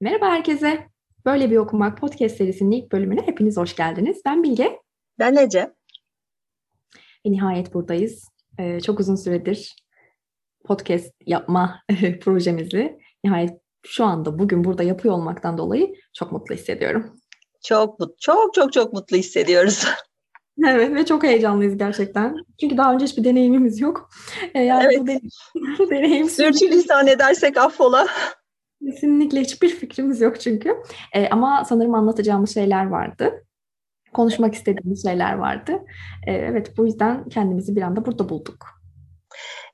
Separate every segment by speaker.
Speaker 1: Merhaba herkese. Böyle bir okumak podcast serisinin ilk bölümüne hepiniz hoş geldiniz. Ben Bilge.
Speaker 2: Ben Ece.
Speaker 1: Ve nihayet buradayız. Ee, çok uzun süredir podcast yapma projemizi nihayet şu anda bugün burada yapıyor olmaktan dolayı çok mutlu hissediyorum.
Speaker 2: Çok mutlu, çok çok çok mutlu hissediyoruz.
Speaker 1: Evet ve çok heyecanlıyız gerçekten. Çünkü daha önce hiçbir deneyimimiz yok.
Speaker 2: Ee, yani evet. bu, deneyim, deneyim Sürçülisan edersek affola.
Speaker 1: Kesinlikle hiçbir fikrimiz yok çünkü. Ee, ama sanırım anlatacağımız şeyler vardı. Konuşmak istediğimiz şeyler vardı. Ee, evet bu yüzden kendimizi bir anda burada bulduk.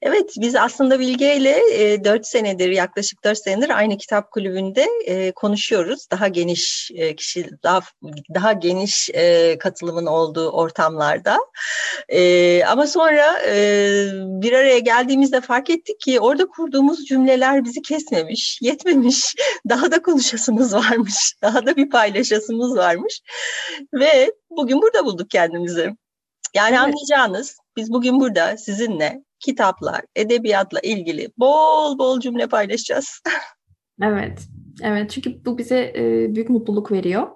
Speaker 2: Evet, biz aslında Bilge ile e, 4 senedir, yaklaşık 4 senedir aynı kitap kulübünde e, konuşuyoruz. Daha geniş e, kişi, daha daha geniş e, katılımın olduğu ortamlarda. E, ama sonra e, bir araya geldiğimizde fark ettik ki orada kurduğumuz cümleler bizi kesmemiş, yetmemiş. Daha da konuşasımız varmış, daha da bir paylaşasımız varmış. Ve bugün burada bulduk kendimizi. Yani evet. anlayacağınız biz bugün burada sizinle kitaplar, edebiyatla ilgili bol bol cümle paylaşacağız.
Speaker 1: evet, evet çünkü bu bize e, büyük mutluluk veriyor.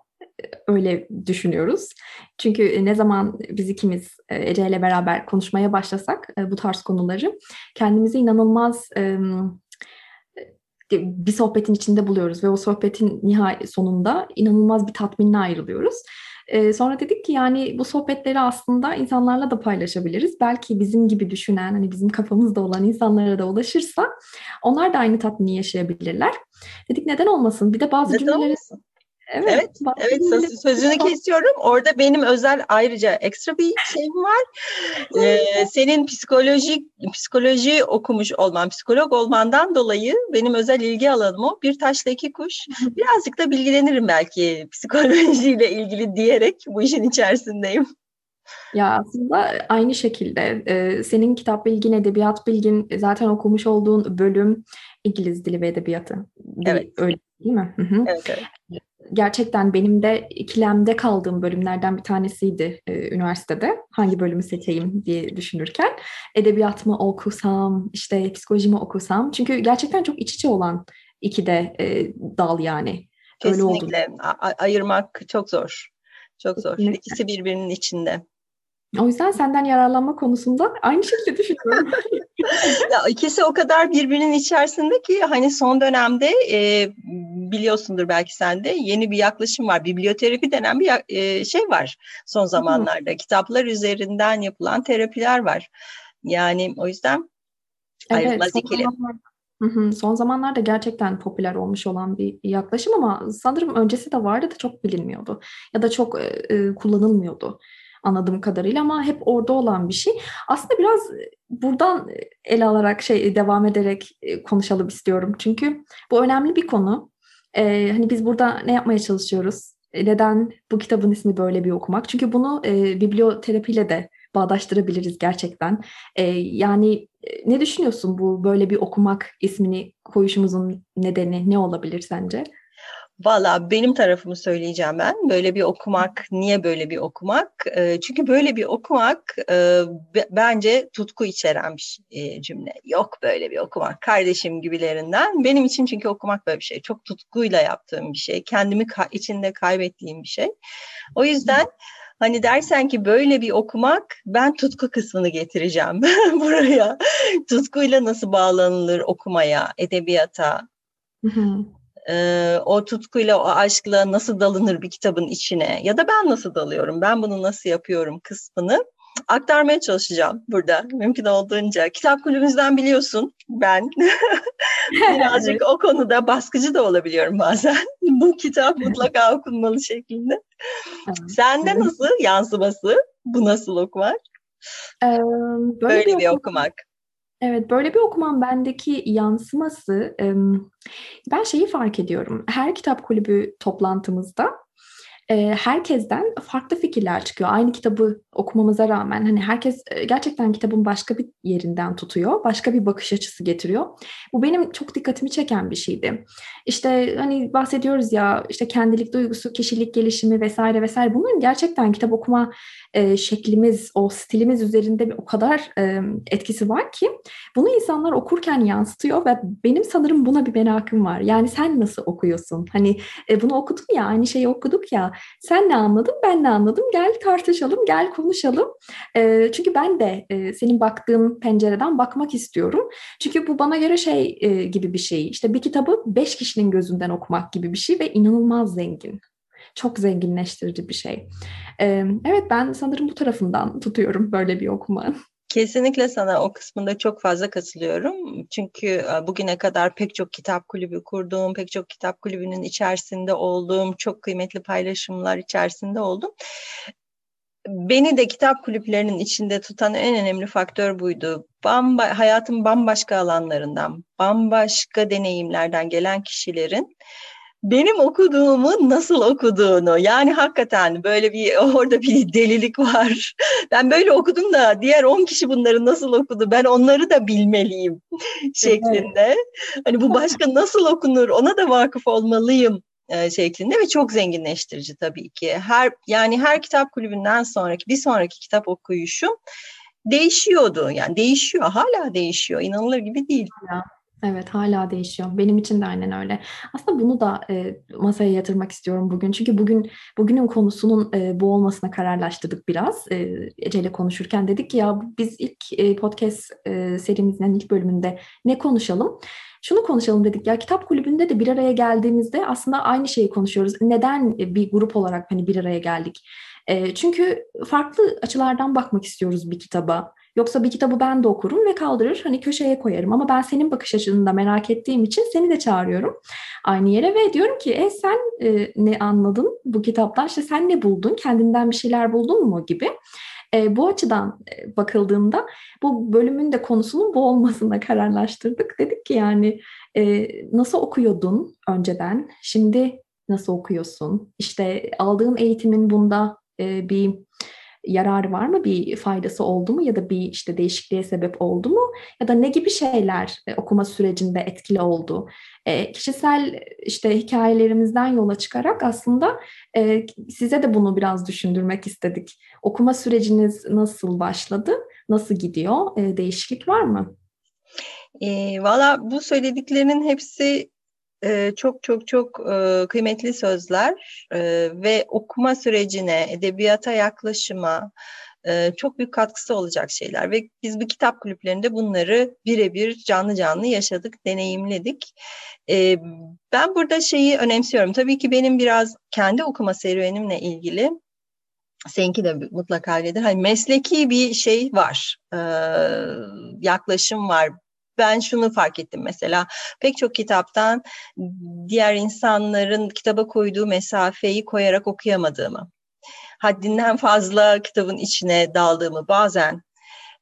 Speaker 1: Öyle düşünüyoruz. Çünkü ne zaman biz ikimiz e, Ece ile beraber konuşmaya başlasak e, bu tarz konuları kendimizi inanılmaz e, bir sohbetin içinde buluyoruz ve o sohbetin nihai sonunda inanılmaz bir tatminle ayrılıyoruz. E, sonra dedik ki yani bu sohbetleri aslında insanlarla da paylaşabiliriz. Belki bizim gibi düşünen, hani bizim kafamızda olan insanlara da ulaşırsa onlar da aynı tatmini yaşayabilirler. Dedik neden olmasın? Bir de bazı neden cümleleri olmasın?
Speaker 2: Evet, evet, evet sözünü kesiyorum. Orada benim özel ayrıca ekstra bir şeyim var. Ee, senin psikolojik psikoloji okumuş olman, psikolog olmandan dolayı benim özel ilgi alanım o. Bir taşla iki kuş. Birazcık da bilgilenirim belki psikolojiyle ilgili diyerek bu işin içerisindeyim.
Speaker 1: Ya aslında aynı şekilde e, senin kitap bilgin, edebiyat bilgin, zaten okumuş olduğun bölüm İngiliz dili ve edebiyatı. Evet. Öyle değil mi? Hı-hı. Evet, evet gerçekten benim de ikilemde kaldığım bölümlerden bir tanesiydi e, üniversitede. Hangi bölümü seçeyim diye düşünürken. Edebiyat mı okusam, işte psikoloji mi okusam. Çünkü gerçekten çok iç içe olan iki de e, dal yani.
Speaker 2: Kesinlikle. Öyle oldu. Ayırmak çok zor. Çok zor. Kesinlikle. İkisi birbirinin içinde.
Speaker 1: O yüzden senden yararlanma konusunda aynı şekilde düşünüyorum.
Speaker 2: ya ikisi o kadar birbirinin içerisinde ki hani son dönemde e, biliyorsundur belki sen de yeni bir yaklaşım var. Biblioterapi denen bir e, şey var son zamanlarda. Hı. Kitaplar üzerinden yapılan terapiler var. Yani o yüzden evet, ayrılmaz ikili.
Speaker 1: Son zamanlarda gerçekten popüler olmuş olan bir yaklaşım ama sanırım öncesi de vardı da çok bilinmiyordu ya da çok e, kullanılmıyordu anladığım kadarıyla ama hep orada olan bir şey. Aslında biraz buradan ele alarak şey devam ederek e, konuşalım istiyorum. Çünkü bu önemli bir konu. Ee, hani biz burada ne yapmaya çalışıyoruz? E, neden bu kitabın ismi böyle bir okumak? Çünkü bunu e, biblioterapiyle de bağdaştırabiliriz gerçekten. E, yani e, ne düşünüyorsun bu böyle bir okumak ismini koyuşumuzun nedeni ne olabilir sence?
Speaker 2: Valla benim tarafımı söyleyeceğim ben. Böyle bir okumak, niye böyle bir okumak? E, çünkü böyle bir okumak e, bence tutku içeren bir e, cümle. Yok böyle bir okumak, kardeşim gibilerinden. Benim için çünkü okumak böyle bir şey. Çok tutkuyla yaptığım bir şey. Kendimi içinde kaybettiğim bir şey. O yüzden... Hani dersen ki böyle bir okumak ben tutku kısmını getireceğim buraya. Tutkuyla nasıl bağlanılır okumaya, edebiyata. Hı hı e, o tutkuyla, o aşkla nasıl dalınır bir kitabın içine ya da ben nasıl dalıyorum, ben bunu nasıl yapıyorum kısmını aktarmaya çalışacağım burada mümkün olduğunca. Kitap kulübümüzden biliyorsun ben birazcık o konuda baskıcı da olabiliyorum bazen. Bu kitap mutlaka okunmalı şeklinde. Sende nasıl yansıması? Bu nasıl okumak? Ee, böyle, böyle bir, bir okumak.
Speaker 1: Evet, böyle bir okuman bendeki yansıması, ben şeyi fark ediyorum. Her kitap kulübü toplantımızda herkesten farklı fikirler çıkıyor. Aynı kitabı okumamıza rağmen hani herkes e, gerçekten kitabın başka bir yerinden tutuyor, başka bir bakış açısı getiriyor. Bu benim çok dikkatimi çeken bir şeydi. İşte hani bahsediyoruz ya işte kendilik duygusu, kişilik gelişimi vesaire vesaire bunun gerçekten kitap okuma e, şeklimiz, o stilimiz üzerinde o kadar e, etkisi var ki bunu insanlar okurken yansıtıyor ve benim sanırım buna bir merakım var. Yani sen nasıl okuyorsun? Hani e, bunu okudun ya, aynı şeyi okuduk ya. Sen ne anladın, ben ne anladım? Gel tartışalım, gel konuşalım. E, çünkü ben de e, senin baktığın pencereden bakmak istiyorum. Çünkü bu bana göre şey e, gibi bir şey. İşte bir kitabı beş kişinin gözünden okumak gibi bir şey ve inanılmaz zengin çok zenginleştirici bir şey. evet ben sanırım bu tarafından tutuyorum böyle bir okuma.
Speaker 2: Kesinlikle sana o kısmında çok fazla katılıyorum. Çünkü bugüne kadar pek çok kitap kulübü kurduğum, pek çok kitap kulübünün içerisinde olduğum, çok kıymetli paylaşımlar içerisinde oldum. Beni de kitap kulüplerinin içinde tutan en önemli faktör buydu. Bamba, hayatın bambaşka alanlarından, bambaşka deneyimlerden gelen kişilerin benim okuduğumu nasıl okuduğunu yani hakikaten böyle bir orada bir delilik var. Ben böyle okudum da diğer 10 kişi bunları nasıl okudu ben onları da bilmeliyim şeklinde. Hani bu başka nasıl okunur ona da vakıf olmalıyım e, şeklinde ve çok zenginleştirici tabii ki. Her yani her kitap kulübünden sonraki bir sonraki kitap okuyuşum değişiyordu. Yani değişiyor, hala değişiyor. İnanılır gibi değil.
Speaker 1: Ya. Evet hala değişiyor. Benim için de aynen öyle. Aslında bunu da e, masaya yatırmak istiyorum bugün. Çünkü bugün bugünün konusunun e, bu olmasına kararlaştırdık biraz. E, Ece konuşurken dedik ki ya biz ilk e, podcast e, serimizin ilk bölümünde ne konuşalım? Şunu konuşalım dedik ya kitap kulübünde de bir araya geldiğimizde aslında aynı şeyi konuşuyoruz. Neden bir grup olarak hani bir araya geldik? E, çünkü farklı açılardan bakmak istiyoruz bir kitaba. Yoksa bir kitabı ben de okurum ve kaldırır hani köşeye koyarım. Ama ben senin bakış açını da merak ettiğim için seni de çağırıyorum aynı yere ve diyorum ki e sen e, ne anladın bu kitaptan? İşte sen ne buldun? Kendinden bir şeyler buldun mu gibi. E, bu açıdan bakıldığında bu bölümün de konusunun bu olmasına kararlaştırdık. Dedik ki yani e, nasıl okuyordun önceden? Şimdi nasıl okuyorsun? İşte aldığın eğitimin bunda e, bir yararı var mı? Bir faydası oldu mu? Ya da bir işte değişikliğe sebep oldu mu? Ya da ne gibi şeyler e, okuma sürecinde etkili oldu? E, kişisel işte hikayelerimizden yola çıkarak aslında e, size de bunu biraz düşündürmek istedik. Okuma süreciniz nasıl başladı? Nasıl gidiyor? E, değişiklik var mı?
Speaker 2: E, Valla bu söylediklerinin hepsi e, çok çok çok e, kıymetli sözler e, ve okuma sürecine, edebiyata yaklaşıma e, çok büyük katkısı olacak şeyler ve biz bu kitap kulüplerinde bunları birebir canlı canlı yaşadık, deneyimledik. E, ben burada şeyi önemsiyorum. Tabii ki benim biraz kendi okuma serüvenimle ilgili seninki de mutlaka öyledir. Hani mesleki bir şey var, e, yaklaşım var ben şunu fark ettim mesela pek çok kitaptan diğer insanların kitaba koyduğu mesafeyi koyarak okuyamadığımı, haddinden fazla kitabın içine daldığımı bazen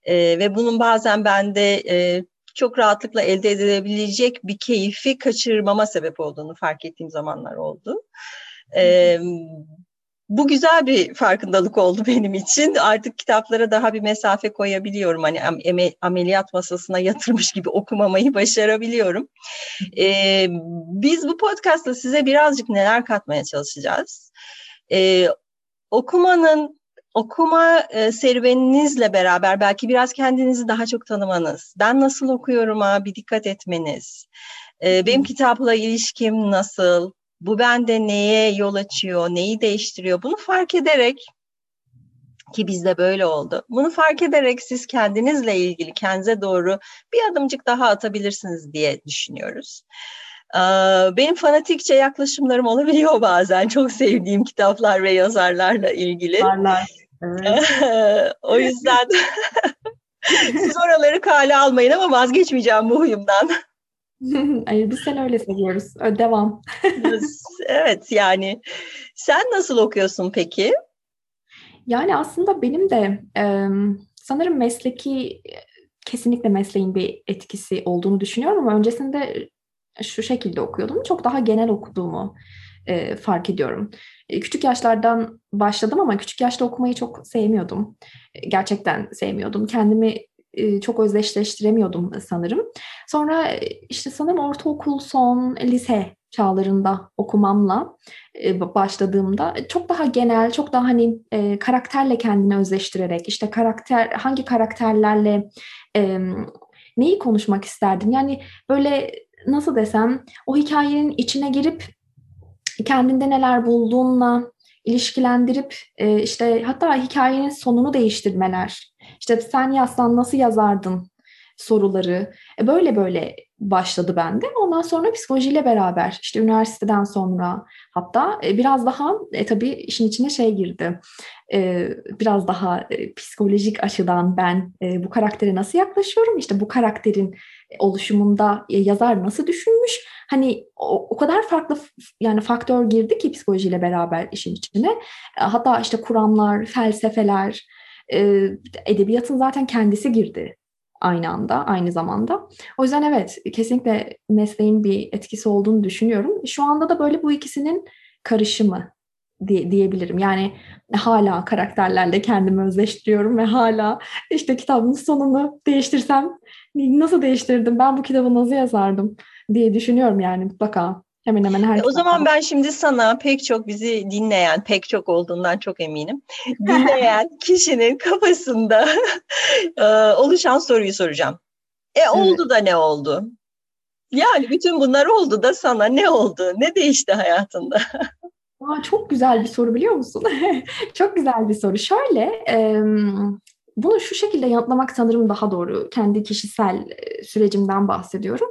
Speaker 2: e, ve bunun bazen bende e, çok rahatlıkla elde edilebilecek bir keyfi kaçırmama sebep olduğunu fark ettiğim zamanlar oldu. E, bu güzel bir farkındalık oldu benim için. Artık kitaplara daha bir mesafe koyabiliyorum. Hani ameliyat masasına yatırmış gibi okumamayı başarabiliyorum. Ee, biz bu podcastla size birazcık neler katmaya çalışacağız. Ee, okumanın okuma e, serüveninizle beraber belki biraz kendinizi daha çok tanımanız, ben nasıl okuyorum ha bir dikkat etmeniz, e, benim kitapla ilişkim nasıl, bu bende neye yol açıyor, neyi değiştiriyor bunu fark ederek ki bizde böyle oldu. Bunu fark ederek siz kendinizle ilgili kendinize doğru bir adımcık daha atabilirsiniz diye düşünüyoruz. Benim fanatikçe yaklaşımlarım olabiliyor bazen. Çok sevdiğim kitaplar ve yazarlarla ilgili. Yazarlar. Evet. o yüzden siz oraları kale almayın ama vazgeçmeyeceğim bu huyumdan.
Speaker 1: Ay, biz seni öyle seviyoruz. Devam.
Speaker 2: evet yani. Sen nasıl okuyorsun peki?
Speaker 1: Yani aslında benim de e, sanırım mesleki kesinlikle mesleğin bir etkisi olduğunu düşünüyorum ama öncesinde şu şekilde okuyordum. Çok daha genel okuduğumu e, fark ediyorum. E, küçük yaşlardan başladım ama küçük yaşta okumayı çok sevmiyordum. E, gerçekten sevmiyordum. Kendimi çok özdeşleştiremiyordum sanırım. Sonra e, işte sanırım ortaokul son lise çağlarında okumamla e, başladığımda çok daha genel, çok daha hani e, karakterle kendini özleştirerek işte karakter hangi karakterlerle e, neyi konuşmak isterdim? Yani böyle nasıl desem o hikayenin içine girip kendinde neler bulduğunla ilişkilendirip e, işte hatta hikayenin sonunu değiştirmeler. İşte sen yazsan nasıl yazardın soruları. E, böyle böyle başladı bende. Ondan sonra psikolojiyle beraber işte üniversiteden sonra hatta e, biraz daha e, tabii işin içine şey girdi. E, biraz daha e, psikolojik açıdan ben e, bu karaktere nasıl yaklaşıyorum? İşte bu karakterin oluşumunda e, yazar nasıl düşünmüş? Hani o, o kadar farklı yani faktör girdi ki psikolojiyle beraber işin içine. E, hatta işte kuramlar, felsefeler, e, edebiyatın zaten kendisi girdi aynı anda, aynı zamanda. O yüzden evet, kesinlikle mesleğin bir etkisi olduğunu düşünüyorum. Şu anda da böyle bu ikisinin karışımı diye, diyebilirim. Yani hala karakterlerle kendimi özleştiriyorum ve hala işte kitabın sonunu değiştirsem nasıl değiştirdim, ben bu kitabı nasıl yazardım diye düşünüyorum yani mutlaka. Hemen hemen her
Speaker 2: e, O zaman ben şimdi sana pek çok bizi dinleyen, pek çok olduğundan çok eminim. Dinleyen kişinin kafasında e, oluşan soruyu soracağım. E oldu evet. da ne oldu? Yani bütün bunlar oldu da sana ne oldu? Ne değişti hayatında?
Speaker 1: Aa, çok güzel bir soru biliyor musun? çok güzel bir soru. Şöyle, e, bunu şu şekilde yanıtlamak sanırım daha doğru. Kendi kişisel sürecimden bahsediyorum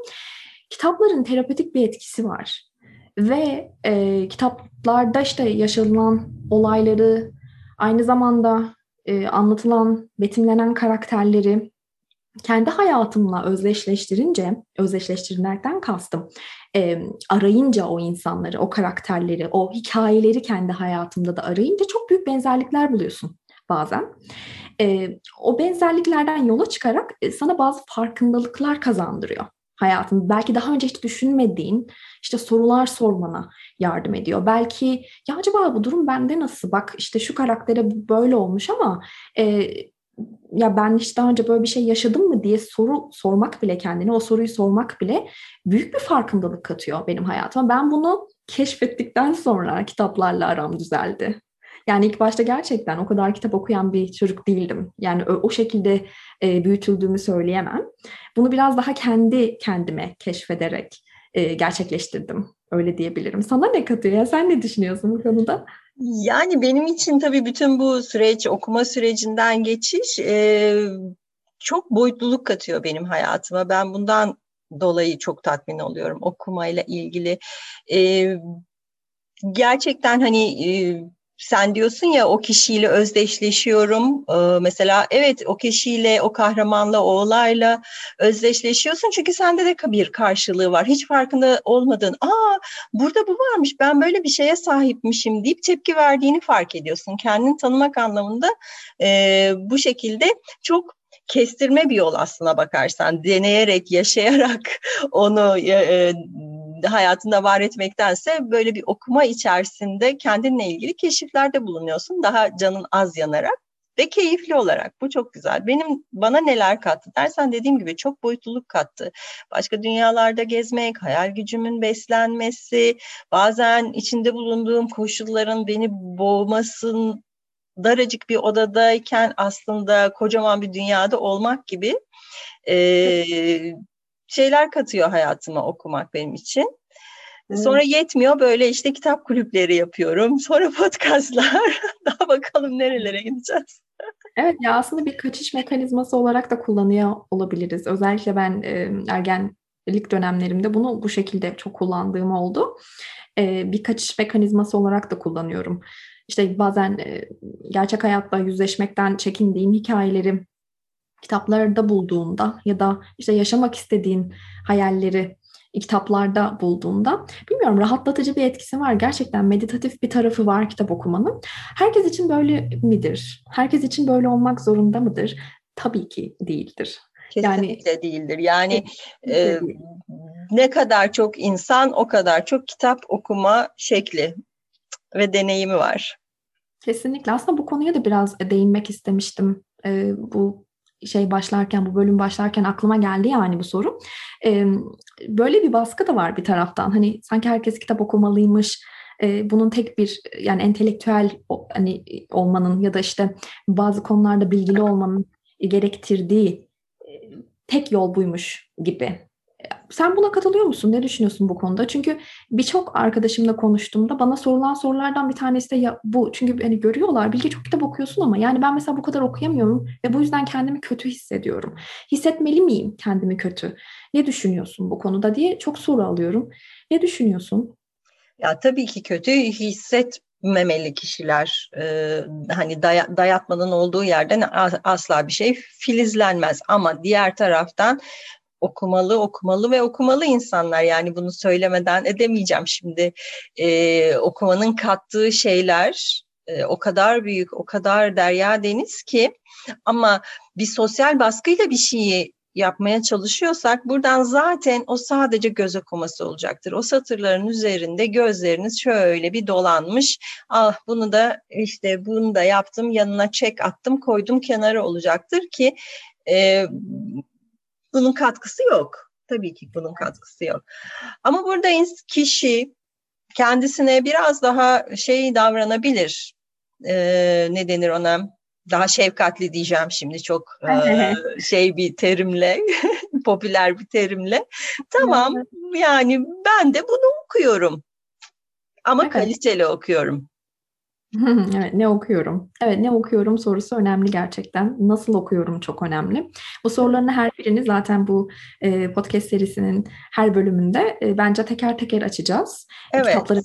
Speaker 1: kitapların terapötik bir etkisi var. Ve e, kitaplarda işte yaşanılan olayları, aynı zamanda e, anlatılan, betimlenen karakterleri kendi hayatımla özdeşleştirince, özdeşleştirmekten kastım, e, arayınca o insanları, o karakterleri, o hikayeleri kendi hayatımda da arayınca çok büyük benzerlikler buluyorsun bazen. E, o benzerliklerden yola çıkarak e, sana bazı farkındalıklar kazandırıyor hayatın belki daha önce hiç düşünmediğin işte sorular sormana yardım ediyor. Belki ya acaba bu durum bende nasıl? Bak işte şu karaktere böyle olmuş ama e, ya ben hiç daha önce böyle bir şey yaşadım mı diye soru sormak bile kendine o soruyu sormak bile büyük bir farkındalık katıyor benim hayatıma. Ben bunu keşfettikten sonra kitaplarla aram düzeldi. Yani ilk başta gerçekten o kadar kitap okuyan bir çocuk değildim. Yani o, o şekilde e, büyütüldüğümü söyleyemem. Bunu biraz daha kendi kendime keşfederek e, gerçekleştirdim. Öyle diyebilirim. Sana ne katıyor ya? Sen ne düşünüyorsun bu konuda?
Speaker 2: Yani benim için tabii bütün bu süreç, okuma sürecinden geçiş e, çok boyutluluk katıyor benim hayatıma. Ben bundan dolayı çok tatmin oluyorum okumayla ilgili. E, gerçekten hani e, sen diyorsun ya o kişiyle özdeşleşiyorum. Ee, mesela evet o kişiyle, o kahramanla, o olayla özdeşleşiyorsun. Çünkü sende de bir karşılığı var. Hiç farkında olmadığın, aa burada bu varmış, ben böyle bir şeye sahipmişim deyip tepki verdiğini fark ediyorsun. Kendini tanımak anlamında e, bu şekilde çok kestirme bir yol aslına bakarsan. Deneyerek, yaşayarak onu... E, hayatında var etmektense böyle bir okuma içerisinde kendinle ilgili keşiflerde bulunuyorsun. Daha canın az yanarak ve keyifli olarak. Bu çok güzel. Benim bana neler kattı dersen dediğim gibi çok boyutluluk kattı. Başka dünyalarda gezmek, hayal gücümün beslenmesi, bazen içinde bulunduğum koşulların beni boğmasın daracık bir odadayken aslında kocaman bir dünyada olmak gibi e, şeyler katıyor hayatıma okumak benim için. Sonra yetmiyor böyle işte kitap kulüpleri yapıyorum. Sonra podcastlar. Daha bakalım nerelere gideceğiz.
Speaker 1: Evet ya aslında bir kaçış mekanizması olarak da kullanıyor olabiliriz. Özellikle ben e, ergenlik dönemlerimde bunu bu şekilde çok kullandığım oldu. E, bir kaçış mekanizması olarak da kullanıyorum. İşte bazen e, gerçek hayatta yüzleşmekten çekindiğim hikayeleri kitaplarda bulduğunda ya da işte yaşamak istediğin hayalleri kitaplarda bulduğunda bilmiyorum rahatlatıcı bir etkisi var. Gerçekten meditatif bir tarafı var kitap okumanın. Herkes için böyle midir? Herkes için böyle olmak zorunda mıdır? Tabii ki değildir.
Speaker 2: Kesinlikle yani, değildir. Yani e, ne kadar çok insan o kadar çok kitap okuma şekli ve deneyimi var.
Speaker 1: Kesinlikle. Aslında bu konuya da biraz değinmek istemiştim. Ee, bu şey başlarken, bu bölüm başlarken aklıma geldi yani bu soru. Ee, böyle bir baskı da var bir taraftan. Hani sanki herkes kitap okumalıymış. Ee, bunun tek bir yani entelektüel hani olmanın ya da işte bazı konularda bilgili olmanın gerektirdiği e, tek yol buymuş gibi. Sen buna katılıyor musun? Ne düşünüyorsun bu konuda? Çünkü birçok arkadaşımla konuştuğumda bana sorulan sorulardan bir tanesi de ya bu. Çünkü hani görüyorlar Bilge çok kitap okuyorsun ama yani ben mesela bu kadar okuyamıyorum ve bu yüzden kendimi kötü hissediyorum. Hissetmeli miyim kendimi kötü? Ne düşünüyorsun bu konuda diye çok soru alıyorum. Ne düşünüyorsun?
Speaker 2: Ya tabii ki kötü hisset memeli kişiler e, hani day- dayatmanın olduğu yerden asla bir şey filizlenmez ama diğer taraftan okumalı, okumalı ve okumalı insanlar. Yani bunu söylemeden edemeyeceğim şimdi. E, okumanın kattığı şeyler e, o kadar büyük, o kadar derya deniz ki ama bir sosyal baskıyla bir şeyi yapmaya çalışıyorsak buradan zaten o sadece göz okuması olacaktır. O satırların üzerinde gözleriniz şöyle bir dolanmış. Ah bunu da işte bunu da yaptım yanına çek attım koydum kenara olacaktır ki e, bunun katkısı yok. Tabii ki bunun katkısı yok. Ama burada kişi kendisine biraz daha şey davranabilir. Ee, ne denir ona? Daha şefkatli diyeceğim şimdi çok e, şey bir terimle, popüler bir terimle. Tamam yani ben de bunu okuyorum. Ama evet. kaliteli okuyorum.
Speaker 1: evet, ne okuyorum? Evet, ne okuyorum sorusu önemli gerçekten. Nasıl okuyorum çok önemli. Bu soruların her birini zaten bu e, podcast serisinin her bölümünde e, bence teker teker açacağız. Evet. Kitapları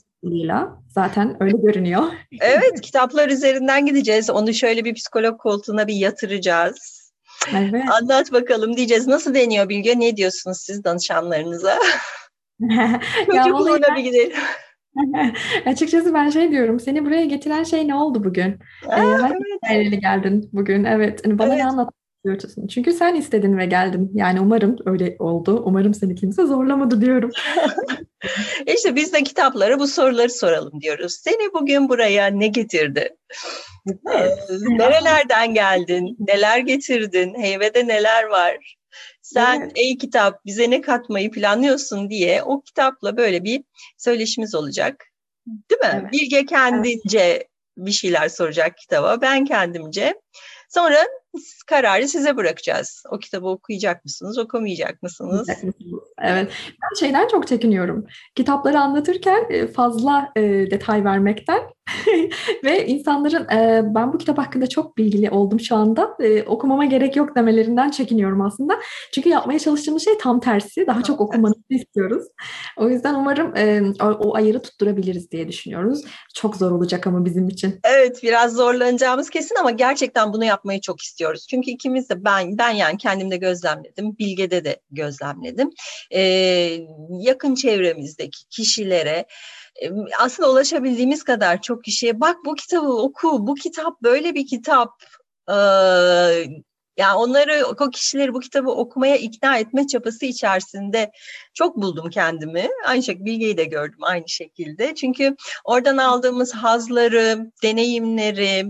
Speaker 1: zaten öyle görünüyor.
Speaker 2: Evet, kitaplar üzerinden gideceğiz. Onu şöyle bir psikolog koltuğuna bir yatıracağız. Evet. Anlat bakalım diyeceğiz. Nasıl deniyor Bilge? Ne diyorsunuz siz danışanlarınıza? Çocukluğuna bir gidelim.
Speaker 1: Açıkçası ben şey diyorum, seni buraya getiren şey ne oldu bugün? Aa, ee, hangi evet. geldin bugün? Evet, hani bana evet. ne anlatıyorsun? Çünkü sen istedin ve geldin. Yani umarım öyle oldu. Umarım seni kimse zorlamadı diyorum.
Speaker 2: İşte biz de kitaplara bu soruları soralım diyoruz. Seni bugün buraya ne getirdi? Evet. Nerelerden geldin? Neler getirdin? Heyvede neler var? Sen evet. ey kitap bize ne katmayı planlıyorsun diye o kitapla böyle bir söyleşimiz olacak. Değil mi? Evet. Bilge kendince evet. bir şeyler soracak kitaba. Ben kendimce. Sonra kararı size bırakacağız. O kitabı okuyacak mısınız, okumayacak mısınız?
Speaker 1: Evet. Ben şeyden çok çekiniyorum. Kitapları anlatırken e, fazla e, detay vermekten ve insanların e, ben bu kitap hakkında çok bilgili oldum şu anda. E, okumama gerek yok demelerinden çekiniyorum aslında. Çünkü yapmaya çalıştığımız şey tam tersi. Daha çok okumanızı istiyoruz. O yüzden umarım e, o, o ayırı tutturabiliriz diye düşünüyoruz. Çok zor olacak ama bizim için.
Speaker 2: Evet, biraz zorlanacağımız kesin ama gerçekten bunu yapmayı çok istiyoruz. Çünkü ikimiz de ben ben yani kendimde gözlemledim, Bilge'de de gözlemledim. Ee, yakın çevremizdeki kişilere aslında ulaşabildiğimiz kadar çok kişiye bak bu kitabı oku, bu kitap böyle bir kitap. Yani onları, o kişileri bu kitabı okumaya ikna etme çabası içerisinde çok buldum kendimi. Aynı şekilde Bilge'yi de gördüm aynı şekilde. Çünkü oradan aldığımız hazları, deneyimleri,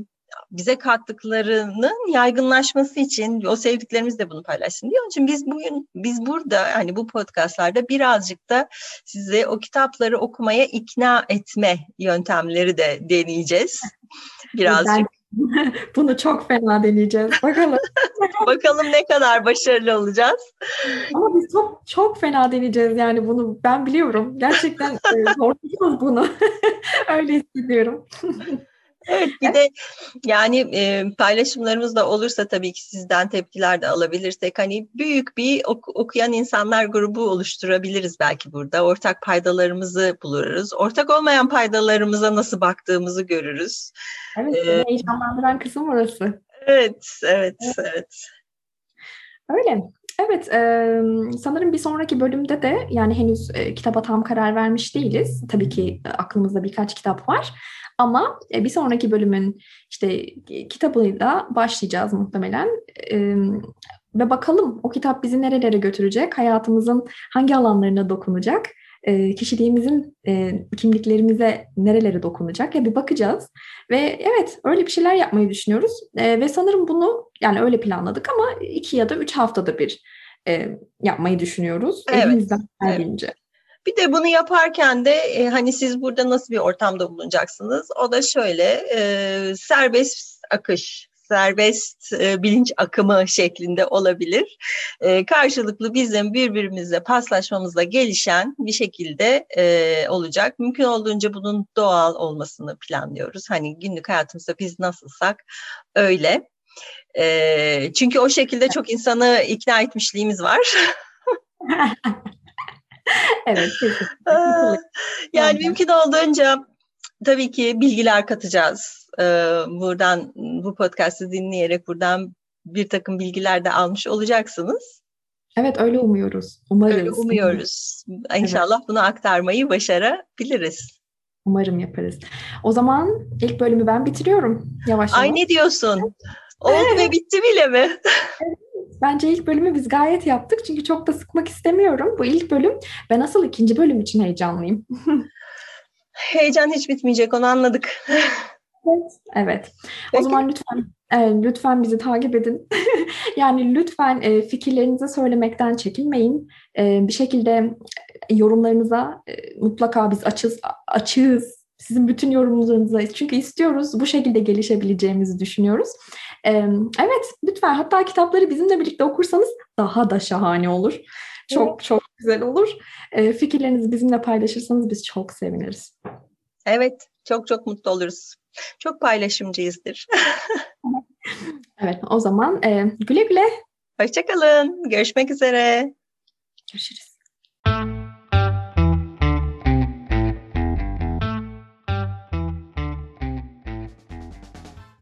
Speaker 2: bize kattıklarının yaygınlaşması için o sevdiklerimiz de bunu paylaşsın diyor. Için biz bugün biz burada hani bu podcastlarda birazcık da size o kitapları okumaya ikna etme yöntemleri de deneyeceğiz. Birazcık.
Speaker 1: bunu çok fena deneyeceğiz. Bakalım.
Speaker 2: Bakalım ne kadar başarılı olacağız.
Speaker 1: Ama biz çok çok fena deneyeceğiz yani bunu ben biliyorum. Gerçekten e, zorlayacağız bunu. Öyle hissediyorum.
Speaker 2: Evet bir de yani e, paylaşımlarımız da olursa tabii ki sizden tepkiler de alabilirsek hani büyük bir ok- okuyan insanlar grubu oluşturabiliriz belki burada. Ortak paydalarımızı buluruz. Ortak olmayan paydalarımıza nasıl baktığımızı görürüz.
Speaker 1: Evet, ee, heyecanlandıran kısım orası.
Speaker 2: Evet, evet, evet. evet.
Speaker 1: Öyle. Evet, e, sanırım bir sonraki bölümde de yani henüz e, kitaba tam karar vermiş değiliz. Tabii ki aklımızda birkaç kitap var. Ama e, bir sonraki bölümün işte kitabıyla başlayacağız muhtemelen. ve bakalım o kitap bizi nerelere götürecek, hayatımızın hangi alanlarına dokunacak, e, kişiliğimizin e, kimliklerimize nerelere dokunacak ya bir bakacağız. Ve evet öyle bir şeyler yapmayı düşünüyoruz e, ve sanırım bunu yani öyle planladık ama iki ya da üç haftada bir e, yapmayı düşünüyoruz. Evet. Elimizden geldiğince. Evet.
Speaker 2: Bir de bunu yaparken de e, hani siz burada nasıl bir ortamda bulunacaksınız? O da şöyle e, serbest akış serbest e, bilinç akımı şeklinde olabilir. E, karşılıklı bizim birbirimizle paslaşmamızla gelişen bir şekilde e, olacak. Mümkün olduğunca bunun doğal olmasını planlıyoruz. Hani günlük hayatımızda biz nasılsak öyle. E, çünkü o şekilde çok insanı ikna etmişliğimiz var.
Speaker 1: evet.
Speaker 2: yani mümkün olduğunca tabii ki bilgiler katacağız. Ee, buradan bu podcast'ı dinleyerek buradan bir takım bilgiler de almış olacaksınız.
Speaker 1: Evet öyle umuyoruz. Umarız. Öyle
Speaker 2: umuyoruz. İnşallah evet. bunu aktarmayı başarabiliriz.
Speaker 1: Umarım yaparız. O zaman ilk bölümü ben bitiriyorum yavaş yavaş.
Speaker 2: Ay ne diyorsun? Oldu evet. ve bitti bile mi?
Speaker 1: Bence ilk bölümü biz gayet yaptık çünkü çok da sıkmak istemiyorum. Bu ilk bölüm. Ben asıl ikinci bölüm için heyecanlıyım.
Speaker 2: Heyecan hiç bitmeyecek onu anladık.
Speaker 1: Evet. evet. O zaman lütfen e, lütfen bizi takip edin. yani lütfen e, fikirlerinizi söylemekten çekinmeyin. E, bir şekilde yorumlarınıza e, mutlaka biz açız açığız. Sizin bütün yorumlarınıza çünkü istiyoruz. Bu şekilde gelişebileceğimizi düşünüyoruz. E, evet lütfen hatta kitapları bizimle birlikte okursanız daha da şahane olur. Çok çok güzel olur. E, fikirlerinizi bizimle paylaşırsanız biz çok seviniriz.
Speaker 2: Evet, çok çok mutlu oluruz. Çok paylaşımcıyızdır.
Speaker 1: evet, o zaman e, güle güle.
Speaker 2: Hoşçakalın. Görüşmek üzere.
Speaker 1: Görüşürüz.